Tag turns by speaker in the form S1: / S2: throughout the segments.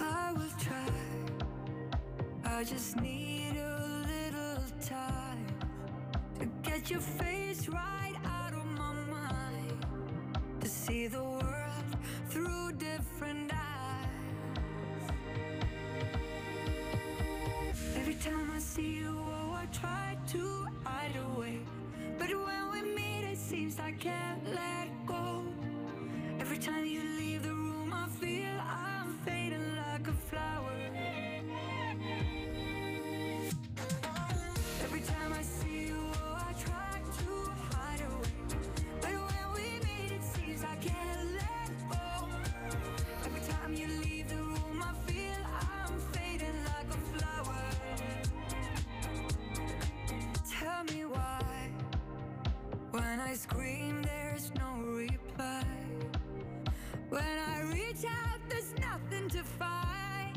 S1: I will try. I just need a little time to get your face right out of my mind. To see the world through different eyes. Every time I see you, oh, I try to hide away. But when we meet, it seems I can't let When I scream, there's no reply. When I reach out, there's nothing to find.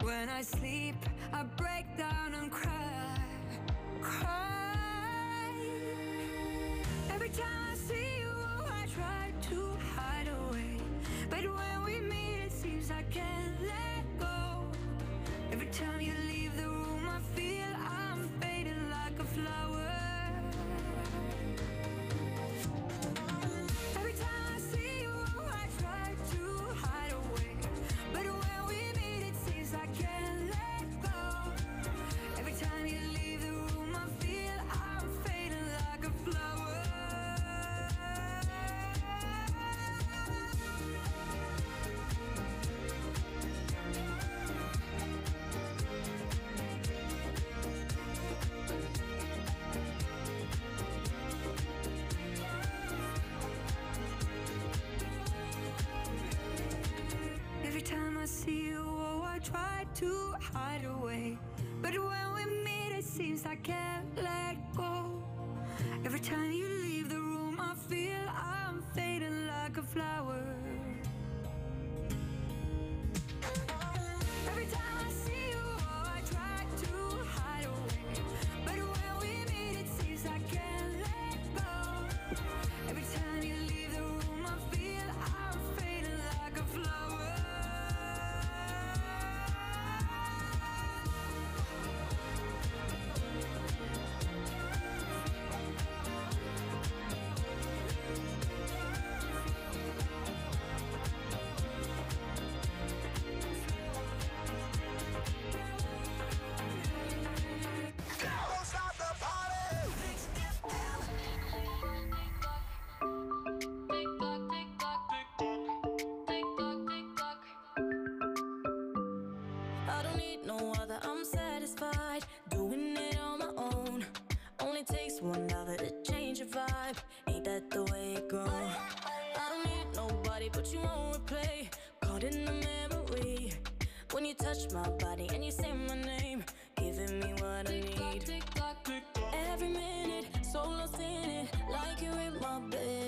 S1: When I sleep, I break down and cry. Cry. Every time I see you, I try to hide away. But when we meet, it seems I can't let go. Every time you leave I see you, oh, I try to hide away. But when we meet, it seems I can't let go. Every time you leave the room, I feel I'm fading like a flower.
S2: no other, I'm satisfied Doing it on my own. Only takes one dollar to change your vibe. Ain't that the way it goes? I don't need nobody but you on replay. Caught in the memory. When you touch my body and you say my name Giving me what I need. Every minute, so lost in it. Like you in my bed.